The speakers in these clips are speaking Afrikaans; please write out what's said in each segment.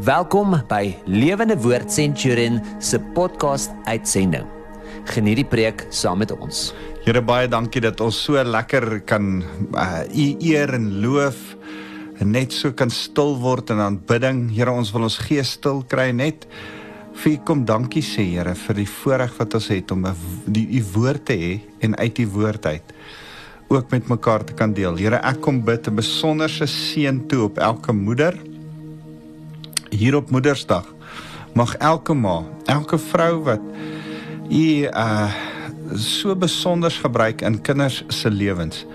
Welkom by Lewende Woord Centurion se podcast uitsending. Geniet die preek saam met ons. Here baie dankie dat ons so lekker kan uh, u eer en loof en net so kan stil word in aanbidding. Here ons wil ons gees stil kry net vir u kom dankie sê Here vir die voorreg wat ons het om die u woord te hê en uit u woord uit ook met mekaar te kan deel. Here ek kom bid 'n besonderse seën toe op elke moeder hier op Moedersdag mag elke ma, elke vrou wat u uh so besonder gebruik in kinders se lewens.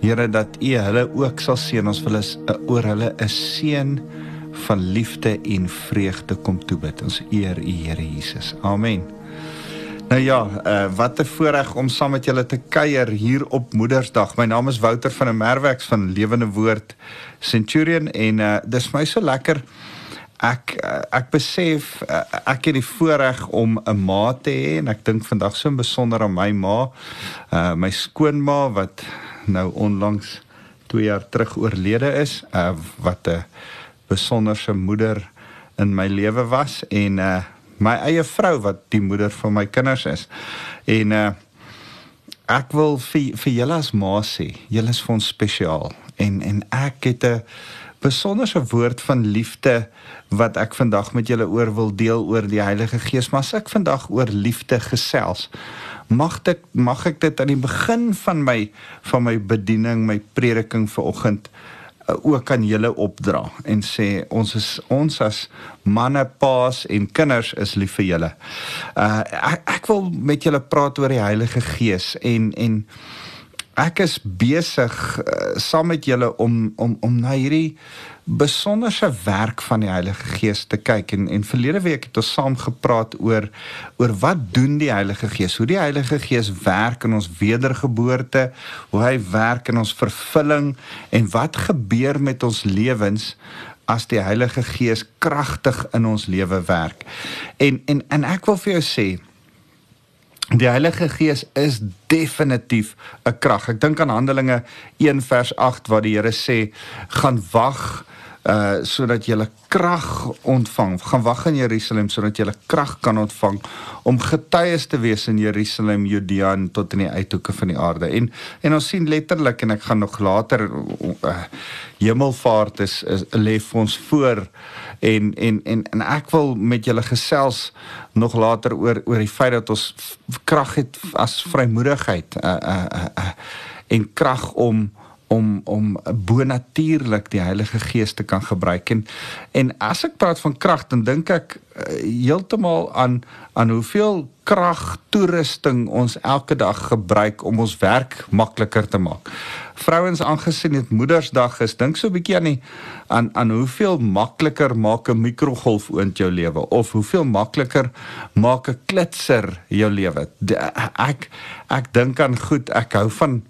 Here dat u hulle ook sal seën. Ons wil is uh, oor hulle 'n seën van liefde en vreugde kom toebid. Ons eer u Here Jesus. Amen. Nou ja, uh, wat 'n voorreg om saam met julle te kuier hier op Moedersdag. My naam is Wouter van der Merweks van Lewende Woord Centurion en uh, dis my so lekker ek eh, ek besef eh, ek het die voorreg om 'n ma te hê en ek dink vandag so besonder aan my ma uh, my skoonma wat nou onlangs 2 jaar terug oorlede is uh, wat 'n besonderse moeder in my lewe was en uh, my eie vrou wat die moeder van my kinders is. En uh, ek wil vir vir julle as ma sê julle is vir ons spesiaal. En en ek het 'n besonderse woord van liefde wat ek vandag met julle oor wil deel oor die Heilige Gees, maar as ek vandag oor liefde gesels, mag ek mag ek dit aan die begin van my van my bediening, my prediking vanoggend uh, ook aan julle opdra en sê ons is ons as manne, paas en kinders is lief vir julle. Uh ek, ek wil met julle praat oor die Heilige Gees en en ek is besig uh, saam met julle om om om na hierdie besonderse werk van die Heilige Gees te kyk en en verlede week het ons saam gepraat oor oor wat doen die Heilige Gees? Hoe die Heilige Gees werk in ons wedergeboorte, hoe hy werk in ons vervulling en wat gebeur met ons lewens as die Heilige Gees kragtig in ons lewe werk. En en en ek wil vir jou sê Die Heilige Gees is definitief 'n krag. Ek dink aan Handelinge 1 vers 8 waar die Here sê: "Gaan wag uh sodat jy krag ontvang. Gaan wag in Jerusalem sodat jy krag kan ontvang om getuies te wees in Jerusalem, Judea en tot in die uithoeke van die aarde. En en ons sien letterlik en ek gaan nog later uh, hemelvaart is, is lê vir ons voor en en en en ek wil met julle gesels nog later oor oor die feit dat ons krag het as vrymoedigheid uh uh uh, uh en krag om om om bonatuurlik die Heilige Gees te kan gebruik en en as ek praat van krag dan dink ek uh, heeltemal aan aan hoeveel krag toerusting ons elke dag gebruik om ons werk makliker te maak. Vrouens aangesien dit Moedersdag is, dink so 'n bietjie aan die aan aan hoeveel makliker maak 'n mikrogolfoond jou lewe of hoeveel makliker maak 'n klitser jou lewe. Ek ek dink aan goed, ek hou van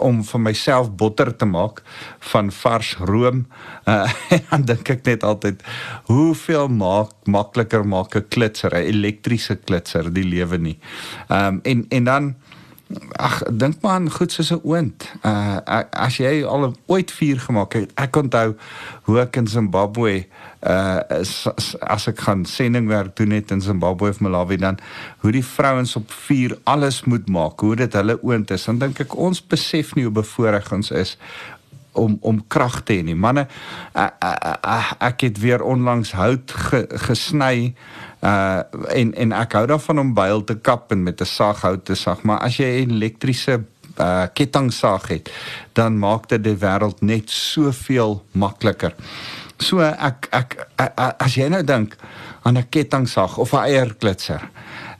om vir myself botter te maak van vars room uh, dan dink ek net altyd hoeveel maak makliker maak 'n klitser 'n elektriese klitser die lewe nie. Ehm um, en en dan ag dink maar aan goed soos 'n oond. Uh as jy al ooit vuur gemaak het, ek onthou hoe ek in Zimbabwe uh as, as ek gaan sendingwerk doen net in Zimbabwe of Malawi dan hoe die vrouens op vuur alles moet maak, hoe dit hulle oond is. Dan dink ek ons besef nie hoe bevoorreg ons is om om krag te hê nie. Manne, ek het weer onlangs hout ge, gesny uh en en ek hou daarvan om byl te kap en met 'n saghout te sag, maar as jy 'n elektriese uh kettingsaag het, dan maak dit die wêreld net soveel makliker. So ek ek as jy nou dink aan 'n kettingsaag of 'n eierklitser,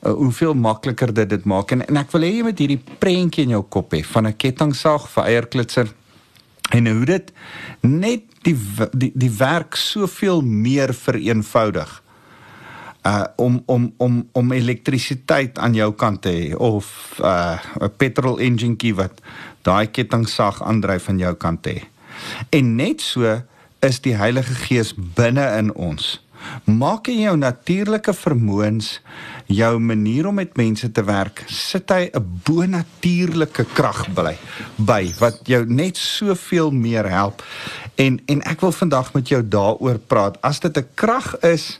uh, hoeveel makliker dit dit maak en en ek wil hê jy moet hierdie prentjie in jou kop hê van 'n kettingsaag vir eierklitser en hoe dit net die die die werk soveel meer vereenvoudig uh om om om om elektrisiteit aan jou kant te hê of uh 'n petrol engine key wat daai kettingsaag aandryf aan jou kant te hê. En net so is die Heilige Gees binne in ons Maak in jou natuurlike vermoëns jou manier om met mense te werk, sit hy 'n bonatuurlike krag by by wat jou net soveel meer help. En en ek wil vandag met jou daaroor praat. As dit 'n krag is,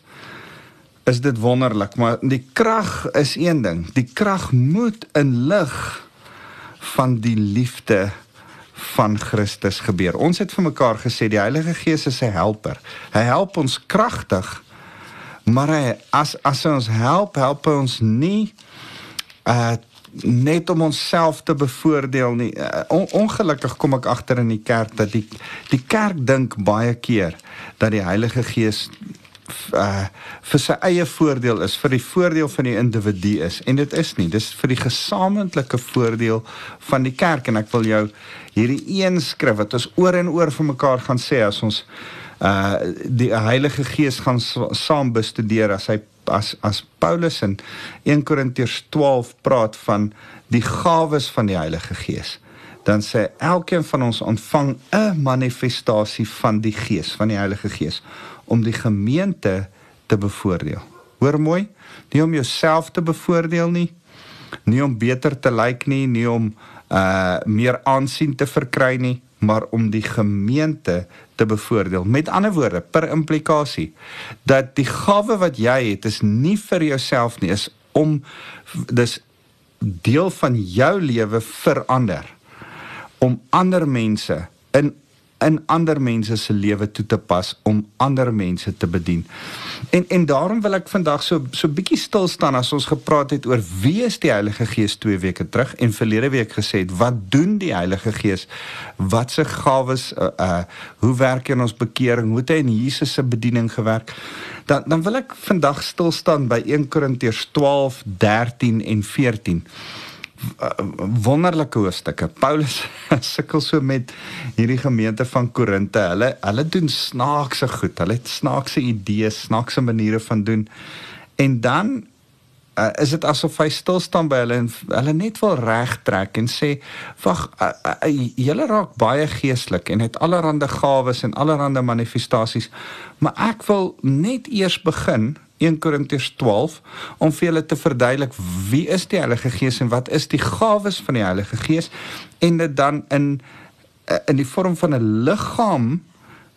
is dit wonderlik, maar die krag is een ding. Die krag moet in lig van die liefde van Christus gebeur. Ons het vir mekaar gesê die Heilige Gees is 'n helper. Hy help ons kragtig, maar hy as as hy ons help, help hy ons nie uh net om onsself te bevoordeel nie. Uh, on, ongelukkig kom ek agter in die kerk dat die die kerk dink baie keer dat die Heilige Gees uh vir sy eie voordeel is, vir die voordeel van die individu is en dit is nie. Dis vir die gesamentlike voordeel van die kerk en ek wil jou hierdie een skrif wat ons oor en oor vir mekaar gaan sê as ons uh die Heilige Gees gaan saam bestudeer as hy as as Paulus in 1 Korintiërs 12 praat van die gawes van die Heilige Gees dan sê elkeen van ons ontvang 'n manifestasie van die Gees, van die Heilige Gees om die gemeente te bevoordeel. Hoor mooi, nie om jouself te bevoordeel nie, nie om beter te lyk nie, nie om uh meer aansien te verkry nie, maar om die gemeente te bevoordeel. Met ander woorde, per implikasie dat die gawe wat jy het is nie vir jouself nie, is om dis deel van jou lewe verander om ander mense in in ander mense se lewe toe te pas om ander mense te bedien. En en daarom wil ek vandag so so bietjie stil staan as ons gepraat het oor wie is die Heilige Gees 2 weke terug en verlede week gesê het wat doen die Heilige Gees? Wat se gawes uh, uh hoe werk in ons bekering? Hoe het hy in Jesus se bediening gewerk? Dan dan wil ek vandag stil staan by 1 Korintiërs 12, 13 en 14 wonderlike hoofstukke. Paulus sukkel so met hierdie gemeente van Korinte. Hulle hulle doen snaakse goed. Hulle het snaakse idees, snaakse maniere van doen. En dan uh, is dit asof hy stil staan by hulle en hulle net wil regtrek en sê, "Wag, uh, uh, julle raak baie geestelik en het allerlei gawes en allerlei manifestasies, maar ek wil net eers begin 1 Korintiërs 12 om vir julle te verduidelik wie is die Heilige Gees en wat is die gawes van die Heilige Gees en dit dan in in die vorm van 'n liggaam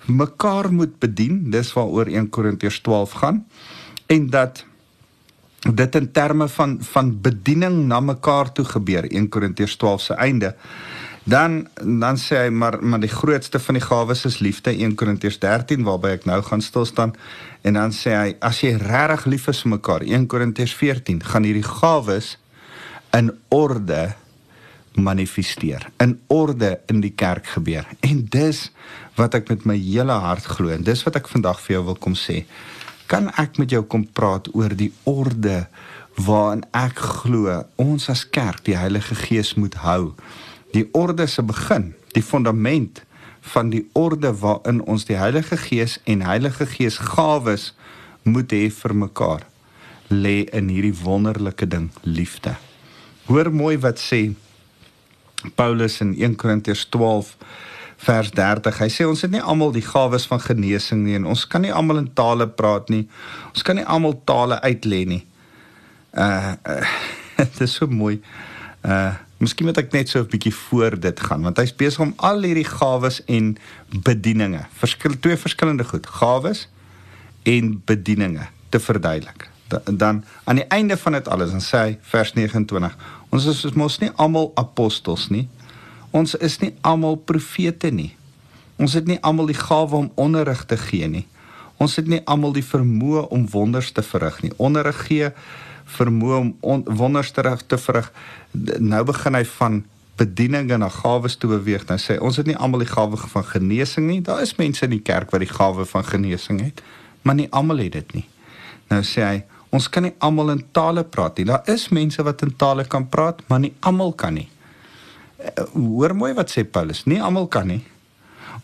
mekaar moet bedien. Dis waaroor 1 Korintiërs 12 gaan. En dat dit in terme van van bediening na mekaar toe gebeur 1 Korintiërs 12 se einde Dan dan sê hy maar maar die grootste van die gawes is liefde. 1 Korintiërs 13 waarby ek nou gaan stil staan. En dan sê hy as jy regtig lief is vir mekaar 1 Korintiërs 14 gaan hierdie gawes in orde manifesteer in orde in die kerk gebeur. En dis wat ek met my hele hart glo en dis wat ek vandag vir jou wil kom sê. Kan ek met jou kom praat oor die orde waarin ek glo ons as kerk die Heilige Gees moet hou die orde se begin, die fundament van die orde waarin ons die Heilige Gees en Heilige Gees gawes moet hê vir mekaar lê in hierdie wonderlike ding liefde. Hoor mooi wat sê Paulus in 1 Korintiërs 12 vers 30. Hy sê ons het nie almal die gawes van genesing nie en ons kan nie almal in tale praat nie. Ons kan nie almal tale uitlê nie. Uh, uh dit is so mooi. Uh Miskien moet ek net so 'n bietjie voor dit gaan want hy's besig om al hierdie gawes en bedieninge, verskil twee verskillende goed, gawes en bedieninge te verduidelik. Dan, dan aan die einde van dit alles dan sê hy vers 29, ons is mos nie almal apostels nie. Ons is nie almal profete nie. Ons het nie almal die gawe om onderrig te gee nie. Ons het nie almal die vermoë om wonders te verrig nie. Onderrig gee vermoë om wonders te verrig nou begin hy van bediening en na gawes toe beweeg. Nou sê ons het nie almal die gawe van genesing nie. Daar is mense in die kerk wat die gawe van genesing het, maar nie almal het dit nie. Nou sê hy, ons kan nie almal in tale praat nie. Daar is mense wat in tale kan praat, maar nie almal kan nie. Eh, hoor mooi wat sê Paulus, nie almal kan nie.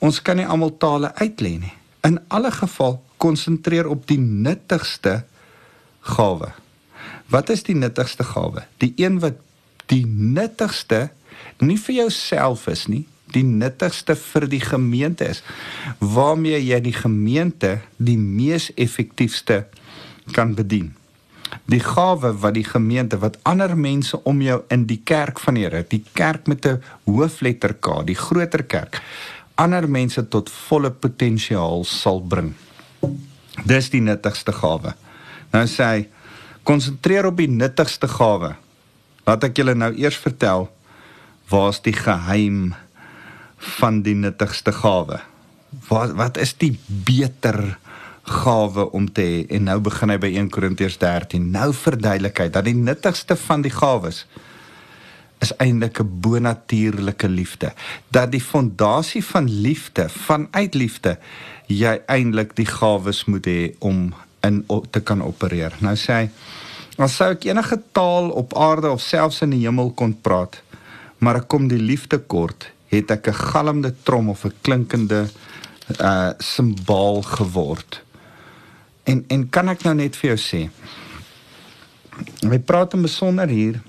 Ons kan nie almal tale uitlê nie. In alle geval konsentreer op die nuttigste gawe. Wat is die nuttigste gawe? Die een wat die nuttigste nie vir jouself is nie, die nuttigste vir die gemeente is. Waarmee jy die gemeente die mees effektiefste kan bedien. Die gawe wat die gemeente wat ander mense om jou in die kerk van die Here, die kerk met 'n hoofletter K, die groter kerk, ander mense tot volle potensiaal sal bring. Dis die nuttigste gawe. Nou sê hy, konsentreer op die nuttigste gawe. Laat ek julle nou eers vertel waar's die geheim van die nuttigste gawe. Wat wat is die beter gawe om te hê? En nou begin hy by 1 Korintiërs 13. Nou verduidelik hy dat die nuttigste van die gawes is eintlik 'n bonatuurlike liefde. Dat die fondasie van liefde, vanuit liefde, jy eintlik die gawes moet hê om in te kan opereer. Nou sê hy, as sou ek enige taal op aarde of selfs in die hemel kon praat, maar ek kom die liefde kort, het ek 'n galmende trom of 'n klinkende uh simbaal geword. En en kan ek nou net vir jou sê, hy praat in besonder hier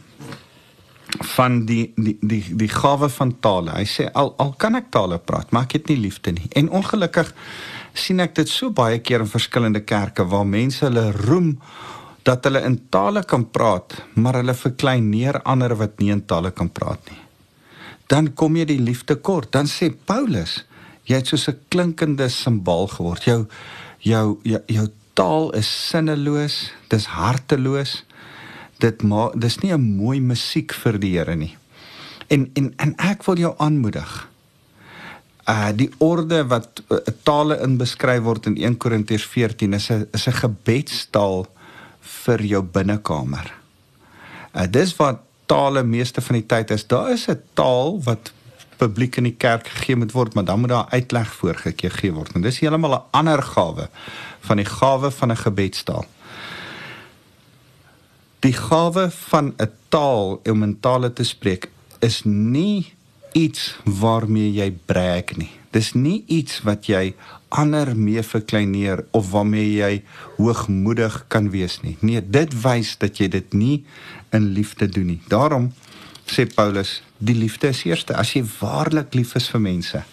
van die die die die gawe van tale. Hy sê al al kan ek tale praat, maar ek het nie liefde nie. En ongelukkig sien ek dit so baie keer in verskillende kerke waar mense hulle roem dat hulle in tale kan praat, maar hulle verklein neer ander wat nie in tale kan praat nie dan kom jy die liefde kort. Dan sê Paulus, jy het soos 'n klinkende simbaal geword. Jou jou jou, jou taal is sinneloos, dis harteloos. Dit maar dis nie 'n mooi musiek vir die Here nie. En en en ek wil jou aanmoedig. Uh die orde wat uh, tale in beskryf word in 1 Korintiërs 14 is 'n is 'n gebedstaal vir jou binnekamer. Uh dis wat tale meeste van die tyd is daar is 'n taal wat publiek in die kerk gegee moet word, maar dan moet daar uitleg voorgegee word. En dis heeltemal 'n ander gawe van die gawe van 'n gebedstaal. Die gawe van 'n taal om in tale te spreek is nie iets waarmee jy breek nie. Dis nie iets wat jy ander mee verkleineer of waarmee jy hoogmoedig kan wees nie. Nee, dit wys dat jy dit nie in liefde doen nie. Daarom sê Paulus, die liefde is eerste. As jy waarlik lief is vir mense,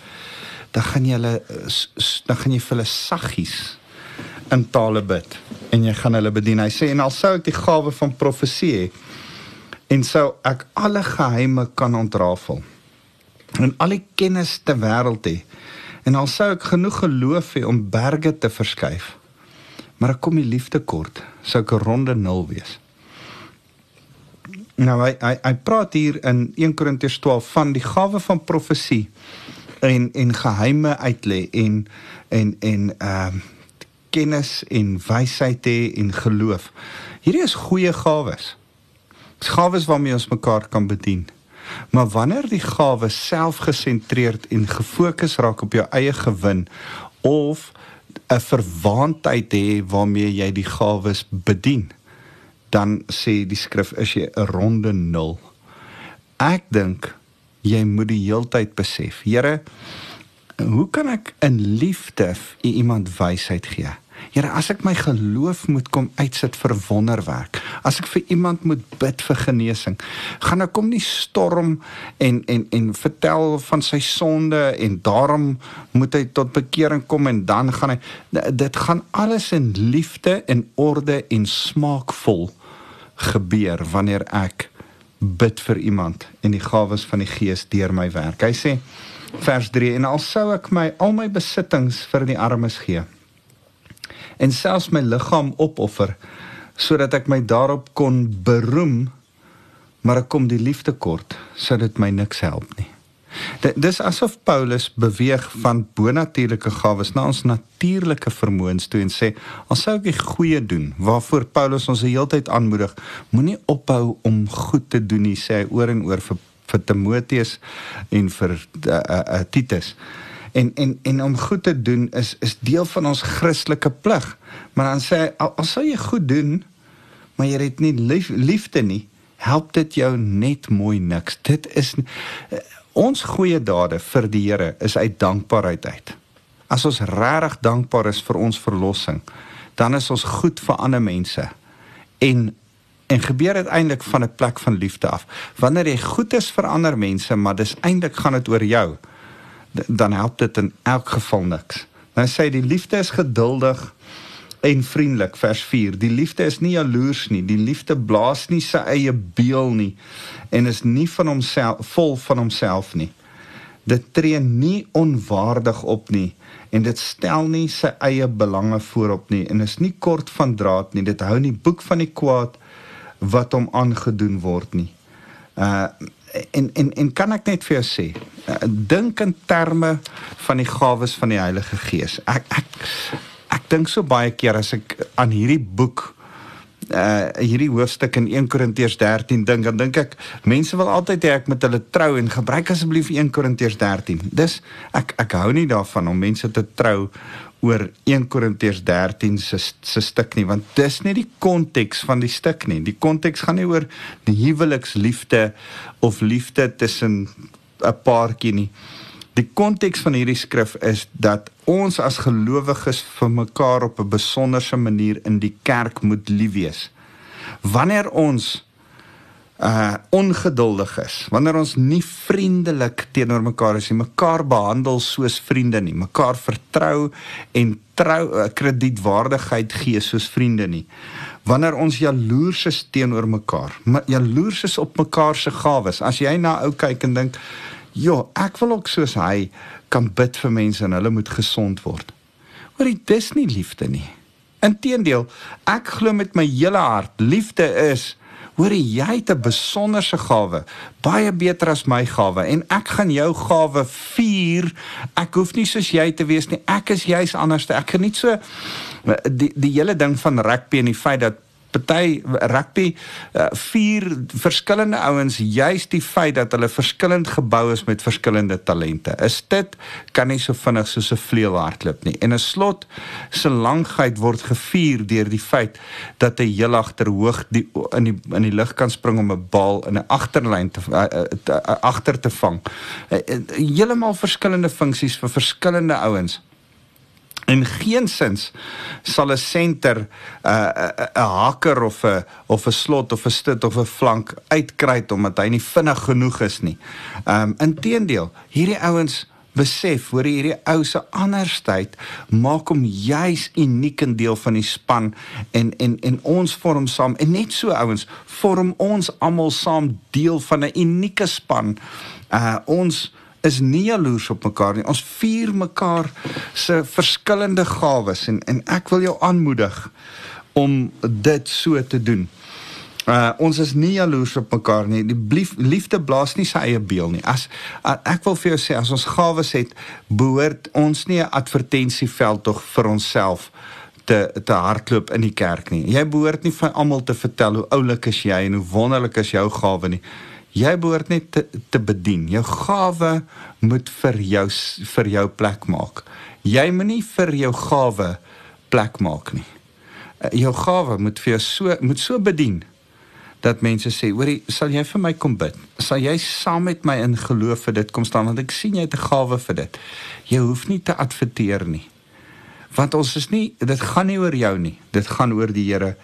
dan gaan jy hulle dan gaan jy vir hulle saggies in tale bid en jy gaan hulle bedien. Hy sê en al sou ek die gawe van profesie hê en sou ek alle geheime kan ontrafel en al die kennis te wêreld hê en al sou ek genoeg geloof hê om berge te verskuif maar ek kom die liefde kort sou ek 'n ronde nul wees Nou hy hy hy praat hier in 1 Korintiërs 12 van die gawe van profesie en en geheime uitlê en en en ehm uh, kennis en wysheid hê en geloof. Hierdie is goeie gawes. Dis gawes waarmee ons mekaar kan bedien. Maar wanneer die gawe selfgesentreerd en gefokus raak op jou eie gewin of 'n verwaandheid hê waarmee jy die gawes bedien, dan sê die skrif is jy 'n ronde nul. Ek dink jy moet die heeltyd besef. Here, hoe kan ek in liefde iemand wysheid gee? Here, as ek my geloof moet kom uitsit vir wonderwerk, as ek vir iemand moet bid vir genesing, gaan ek kom nie storm en en en vertel van sy sonde en daarom moet hy tot bekering kom en dan gaan hy dit gaan alles in liefde en orde en smaakvol gebeur wanneer ek bid vir iemand en die gawes van die Gees deur my werk. Hy sê vers 3 en al sou ek my al my besittings vir die armes gee en selfs my liggaam opoffer sodat ek my daarop kon beroem maar ek kom die liefde kort sou dit my niks help nie. Dis asof Paulus beweeg van bonatuurlike gawes na ons natuurlike vermoëns toe en sê, "Al sou ek die goeie doen, waarvoor Paulus ons die hele tyd aanmoedig, moenie ophou om goed te doen nie," sê hy oor en oor vir vir Timoteus en vir uh, uh, uh, Titus. En en en om goed te doen is is deel van ons Christelike plig. Maar dan sê hy, "Al, al sou jy goed doen, maar jy het nie lief, liefde nie, help dit jou net mooi niks. Dit is uh, Ons goeie dade vir die Here is uit dankbaarheid uit. As ons regtig dankbaar is vir ons verlossing, dan is ons goed vir ander mense. En en gebeur dit eintlik van 'n plek van liefde af. Wanneer jy goed is vir ander mense, maar dis eintlik gaan dit oor jou, dan help dit in elk geval niks. Dan sê die liefde is geduldig en vriendelik vers 4. Die liefde is nie jaloers nie. Die liefde blaas nie sy eie beel nie en is nie van homself vol van homself nie. Dit tree nie onwaardig op nie en dit stel nie sy eie belange voorop nie en is nie kort van draad nie. Dit hou nie boek van die kwaad wat hom aangedoen word nie. Uh en en en kan ek net vir jou sê, uh, dink in terme van die gawes van die Heilige Gees. Ek ek ek dink so baie keer as ek aan hierdie boek uh hierdie hoofstuk in 1 Korintiërs 13 dink dan dink ek mense wil altyd hê ek moet hulle trou en gebruik asseblief 1 Korintiërs 13. Dis ek ek hou nie daarvan om mense te trou oor 1 Korintiërs 13 se se stuk nie want dis nie die konteks van die stuk nie. Die konteks gaan nie oor die huweliksliefde of liefde tussen 'n paartjie nie. Die konteks van hierdie skrif is dat ons as gelowiges vir mekaar op 'n besonderse manier in die kerk moet lief wees. Wanneer ons uh ongeduldig is, wanneer ons nie vriendelik teenoor mekaar is nie, mekaar behandel soos vriende nie, mekaar vertrou en trou uh, kredietwaardigheid gee soos vriende nie. Wanneer ons jaloers is teenoor mekaar, jaloers is op mekaar se gawes. As jy na ou kyk en dink, Ja, ek wil ook soos hy kan bid vir mense en hulle moet gesond word. Maar dit is nie liefde nie. Inteendeel, ek glo met my hele hart, liefde is hoor jy het 'n besonderse gawe, baie beter as my gawe en ek gaan jou gawe vier. Ek hoef nie soos jy te wees nie. Ek is juis anders. Ek geniet so die die hele ding van rugby en die feit dat party rugby uh, vier verskillende ouens juist die feit dat hulle verskillend gebou is met verskillende talente. Is dit kan nie so vinnig soos 'n vleuel hardloop nie. En 'n slot se langheid word gevier deur die feit dat hy heel agter hoog die in die in die lug kan spring om 'n bal in 'n agterlyn te uh, uh, agter te vang. Uh, uh, Heeltemal verskillende funksies vir verskillende ouens. En geensins sal 'n senter 'n uh, 'n 'n haker of 'n of 'n slot of 'n stit of 'n flank uitkry omdat hy nie vinnig genoeg is nie. Ehm um, inteendeel, hierdie ouens besef hoor hierdie ou se andersheid maak hom juis uniek in deel van die span en en en ons vorm saam en net so ouens vorm ons almal saam deel van 'n unieke span. Uh ons is nie jaloers op mekaar nie. Ons vier mekaar se verskillende gawes en en ek wil jou aanmoedig om dit so te doen. Uh ons is nie jaloers op mekaar nie. Die blief, liefde blaas nie sy eie beel nie. As uh, ek wil vir jou sê as ons gawes het, behoort ons nie 'n advertensieveld tog vir onsself te te hardloop in die kerk nie. Jy behoort nie vir almal te vertel hoe oulik is jy en hoe wonderlik is jou gawe nie. Jy behoort net te, te bedien. Jou gawe moet vir jou vir jou plek maak. Jy moenie vir jou gawe plek maak nie. Eh, jou gawe moet vir jou so moet so bedien dat mense sê, "Hoerie, sal jy vir my kom bid? Sal jy saam met my in geloof vir dit kom staan want ek sien jy het 'n gawe vir dit." Jy hoef nie te adverteer nie. Want ons is nie dit gaan nie oor jou nie. Dit gaan oor die Here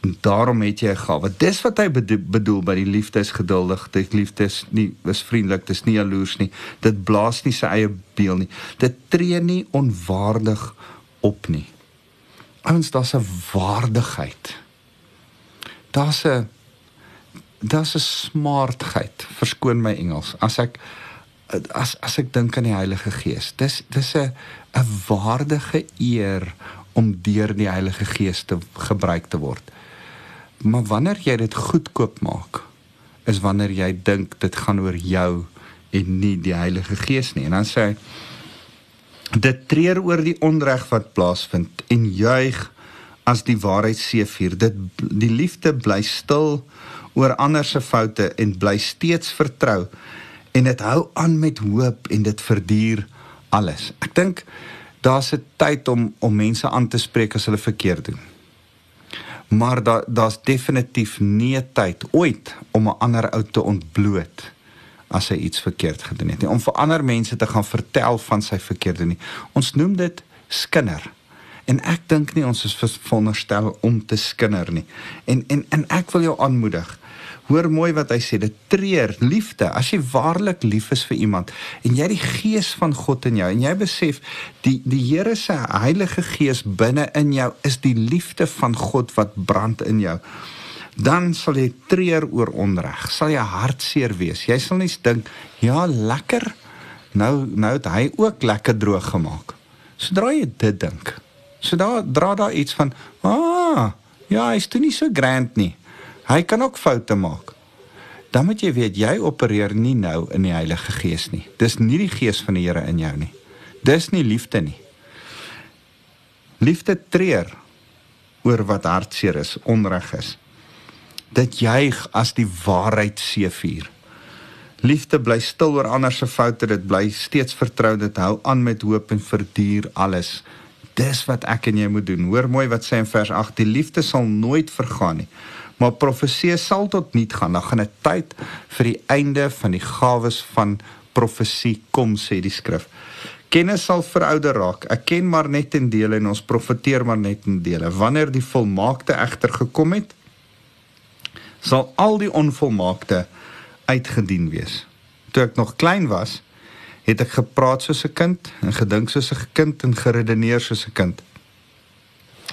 daarom het jy 'n gawe. Dis wat hy bedoel by die liefde is geduldig, die liefde is nie is vriendelik, dis nie jaloers nie. Dit blaas nie sy eie beel nie. Dit tree nie onwaardig op nie. Ons daar's 'n waardigheid. Daar's 'n daar's 'n smartheid. Verskoon my Engels. As ek as as ek dink aan die Heilige Gees. Dis dis 'n 'n waardige eer om deur die Heilige Gees te gebruik te word. Maar wanneer jy dit goedkoop maak, is wanneer jy dink dit gaan oor jou en nie die Heilige Gees nie. En dan sê hy dit treur oor die onreg wat plaasvind en juig as die waarheid seëvier. Dit die liefde bly stil oor ander se foute en bly steeds vertrou en dit hou aan met hoop en dit verduur alles. Ek dink daar's 'n tyd om om mense aan te spreek as hulle verkeerd doen maar daar daar's definitief nie tyd ooit om 'n ander ou te ontbloot as hy iets verkeerd gedoen het nie. Om vir ander mense te gaan vertel van sy verkeerde nie. Ons noem dit skinder En ek dink nie ons is veronderstel om te skinder nie. En en en ek wil jou aanmoedig. Hoor mooi wat hy sê, dit treur liefde. As jy waarlik lief is vir iemand en jy die gees van God in jou en jy besef die die Here se Heilige Gees binne in jou is die liefde van God wat brand in jou dan sal jy treur oor onreg. Sal jy hartseer wees. Jy sal net dink, ja, lekker. Nou nou het hy ook lekker droog gemaak. Sodra jy dit dink, so daar dra daar iets van, ah, ja, hy's toe nie so grand nie. Hy kan ook foute maak. Dan moet jy weet jy opereer nie nou in die Heilige Gees nie. Dis nie die gees van die Here in jou nie. Dis nie liefde nie. Liefde treur oor wat hartseer is, onreg is dit juig as die waarheid seëvier. Liefde bly stil oor ander se foute, dit bly steeds vertrou, dit hou aan met hoop en verduur alles. Dis wat ek en jy moet doen. Hoor mooi wat sê in vers 8: Die liefde sal nooit vergaan nie. Maar profesie sal tot niet gaan. Dan gaan 'n tyd vir die einde van die gawes van profesie kom, sê die skrif. Kennis sal verouder raak. Ek ken maar net in dele en ons profeteer maar net in dele. Wanneer die volmaakte egter gekom het, sal al die onvolmaakte uitgedien wees. Toe ek nog klein was, het ek gepraat soos 'n kind en gedink soos 'n kind en geredeneer soos 'n kind.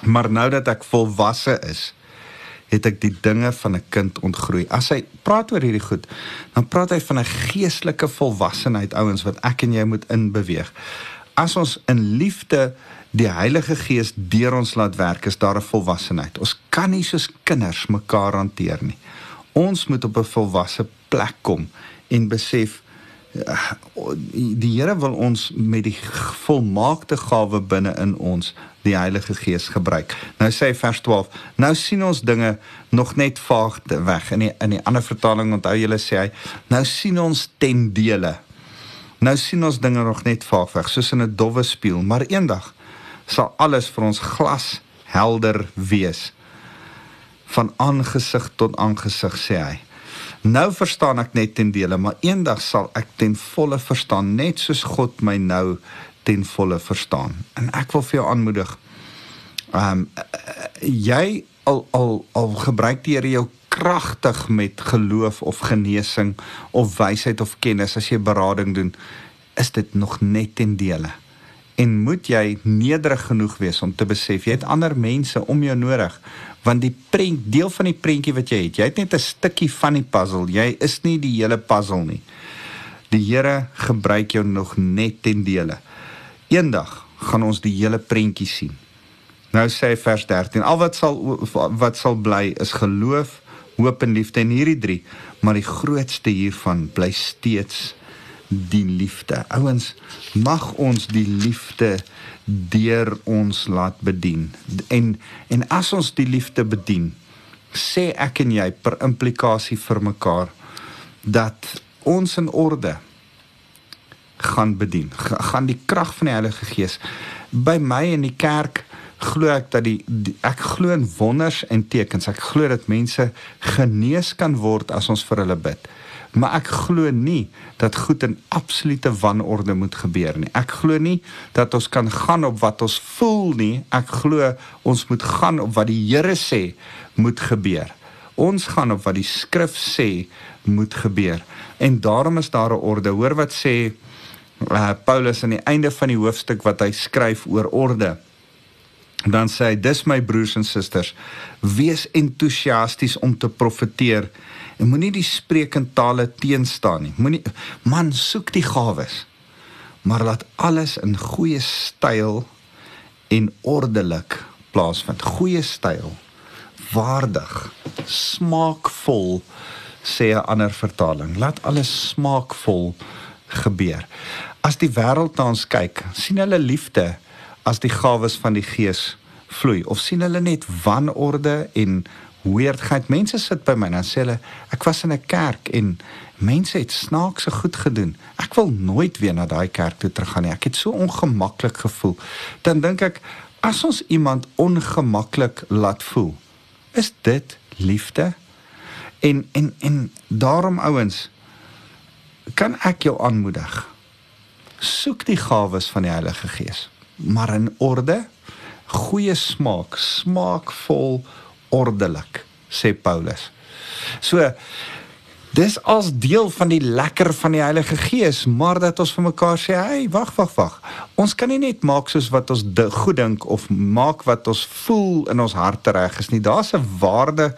Maar nou dat ek volwasse is, het ek die dinge van 'n kind ontgroei. As hy praat oor hierdie goed, dan praat hy van 'n geestelike volwassenheid ouens wat ek en jy moet inbeweeg. As ons in liefde die Heilige Gees deur ons laat werk, is daar 'n volwassenheid. Ons kan nie soos kinders mekaar hanteer nie. Ons moet op 'n volwasse plek kom en besef die Here wil ons met die volmaakte gawe binne in ons die Heilige Gees gebruik. Nou sê vers 12, nou sien ons dinge nog net vaag weg. In die in die ander vertaling onthou julle sê hy, nou sien ons ten dele. Nou sien ons dinge nog net vaag weg, soos in 'n dowwe spieël, maar eendag sal alles vir ons glas helder wees van aangesig tot aangesig sê hy nou verstaan ek net ten dele maar eendag sal ek ten volle verstaan net soos God my nou ten volle verstaan. En ek wil vir jou aanmoedig ehm um, jy al al al gebruik die Here jou kragtig met geloof of genesing of wysheid of kennis as jy berading doen is dit nog net ten dele en moet jy nederig genoeg wees om te besef jy het ander mense om jou nodig want die prent deel van die prentjie wat jy het jy het net 'n stukkie van die puzzle jy is nie die hele puzzle nie. Die Here gebruik jou nog net ten dele. Eendag gaan ons die hele prentjie sien. Nou sê vers 13 al wat sal wat sal bly is geloof hoop en liefde en hierdie drie maar die grootste hiervan bly steeds die liefde. Ouens, mag ons die liefde deur ons laat bedien. En en as ons die liefde bedien, sê ek en jy per implikasie vir mekaar dat ons in orde gaan bedien. Gaan die krag van die Heilige Gees by my in die kerk glo ek dat die, die ek glo in wonders en tekens. Ek glo dat mense genees kan word as ons vir hulle bid maar ek glo nie dat goed in absolute wanorde moet gebeur nie. Ek glo nie dat ons kan gaan op wat ons voel nie. Ek glo ons moet gaan op wat die Here sê moet gebeur. Ons gaan op wat die skrif sê moet gebeur. En daarom is daar 'n orde. Hoor wat sê uh, Paulus aan die einde van die hoofstuk wat hy skryf oor orde. Dan sê hy: "Dis my broers en susters, wees entoesiasties om te profeteer." En moenie die sprekende tale teenstaan nie. Moenie man soek die gawes. Maar laat alles in goeie styl en ordelik plaasvind. Goeie styl, waardig, smaakvol sê 'n ander vertaling. Laat alles smaakvol gebeur. As die wêreld na ons kyk, sien hulle liefde as die gawes van die Gees vloei of sien hulle net wanorde en weirdheid. Mense sit by my en dan sê hulle ek was in 'n kerk en mense het snaakse goed gedoen. Ek wil nooit weer na daai kerk toe teruggaan nie. Ek het so ongemaklik gevoel. Dan dink ek as ons iemand ongemaklik laat voel, is dit liefde? En en en daarom ouens kan ek jou aanmoedig. Soek die gawes van die Heilige Gees, maar in orde goeie smaak, smaakvol, ordelik, sê Paulus. So dis as deel van die lekker van die Heilige Gees, maar dat ons vir mekaar sê, "Hey, wag, wag, wag. Ons kan nie net maak soos wat ons goed dink of maak wat ons voel in ons harte reg is nie. Daar's 'n waarde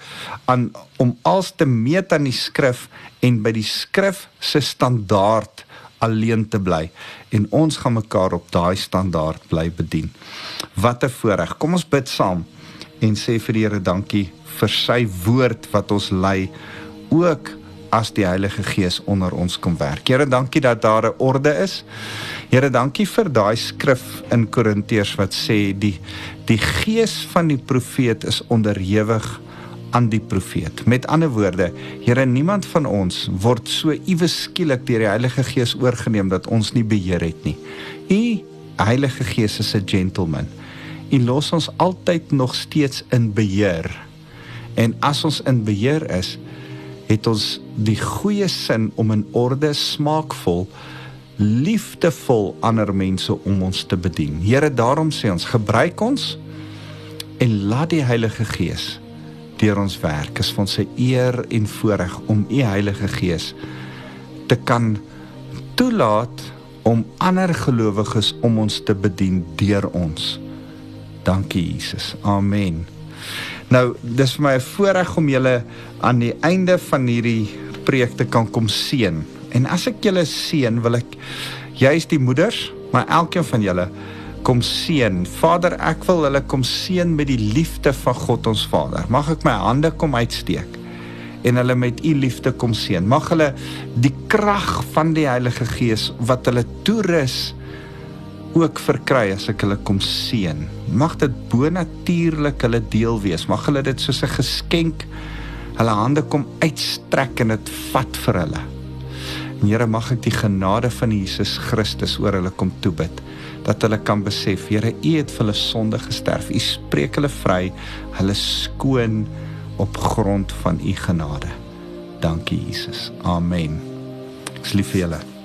aan om als te meet aan die skrif en by die skrif se standaard alleen te bly en ons gaan mekaar op daai standaard bly bedien. Wat 'n voorreg. Kom ons bid saam en sê vir die Here dankie vir sy woord wat ons lei ook as die Heilige Gees onder ons kom werk. Here, dankie dat daar 'n orde is. Here, dankie vir daai skrif in Korintiërs wat sê die die gees van die profeet is onderhewig aan die profeet. Met ander woorde, Here, niemand van ons word so iewes skielik deur die Heilige Gees oorgeneem dat ons nie beheer het nie. U Heilige Gees is 'n gentleman. U los ons altyd nog steeds in beheer. En as ons in beheer is, het ons die goeie sin om in orde smaakvol liefdevol ander mense om ons te bedien. Here, daarom sê ons, gebruik ons en laat die Heilige Gees deur ons werk. Is vir ons 'n eer en voorreg om u Heilige Gees te kan toelaat om ander gelowiges om ons te bedien deur ons. Dankie Jesus. Amen. Nou, dis vir my 'n voorreg om julle aan die einde van hierdie preek te kan kom seën. En as ek julle seën, wil ek juist die moeders, maar elkeen van julle kom seën. Vader, ek wil hulle kom seën met die liefde van God ons Vader. Mag ek my hande kom uitsteek en hulle met u liefde kom seën. Mag hulle die krag van die Heilige Gees wat hulle toerus ook verkry as ek hulle kom seën. Mag dit bonatuurlik hulle deel wees. Mag hulle dit soos 'n geskenk hulle hande kom uitstrek en dit vat vir hulle. Here mag ek die genade van Jesus Christus oor hulle kom toebid dat hulle kan besef Here U het vir hulle sonde gesterf. U spreek hulle vry. Hulle skoon op grond van U genade. Dankie Jesus. Amen. Ek lief vir julle.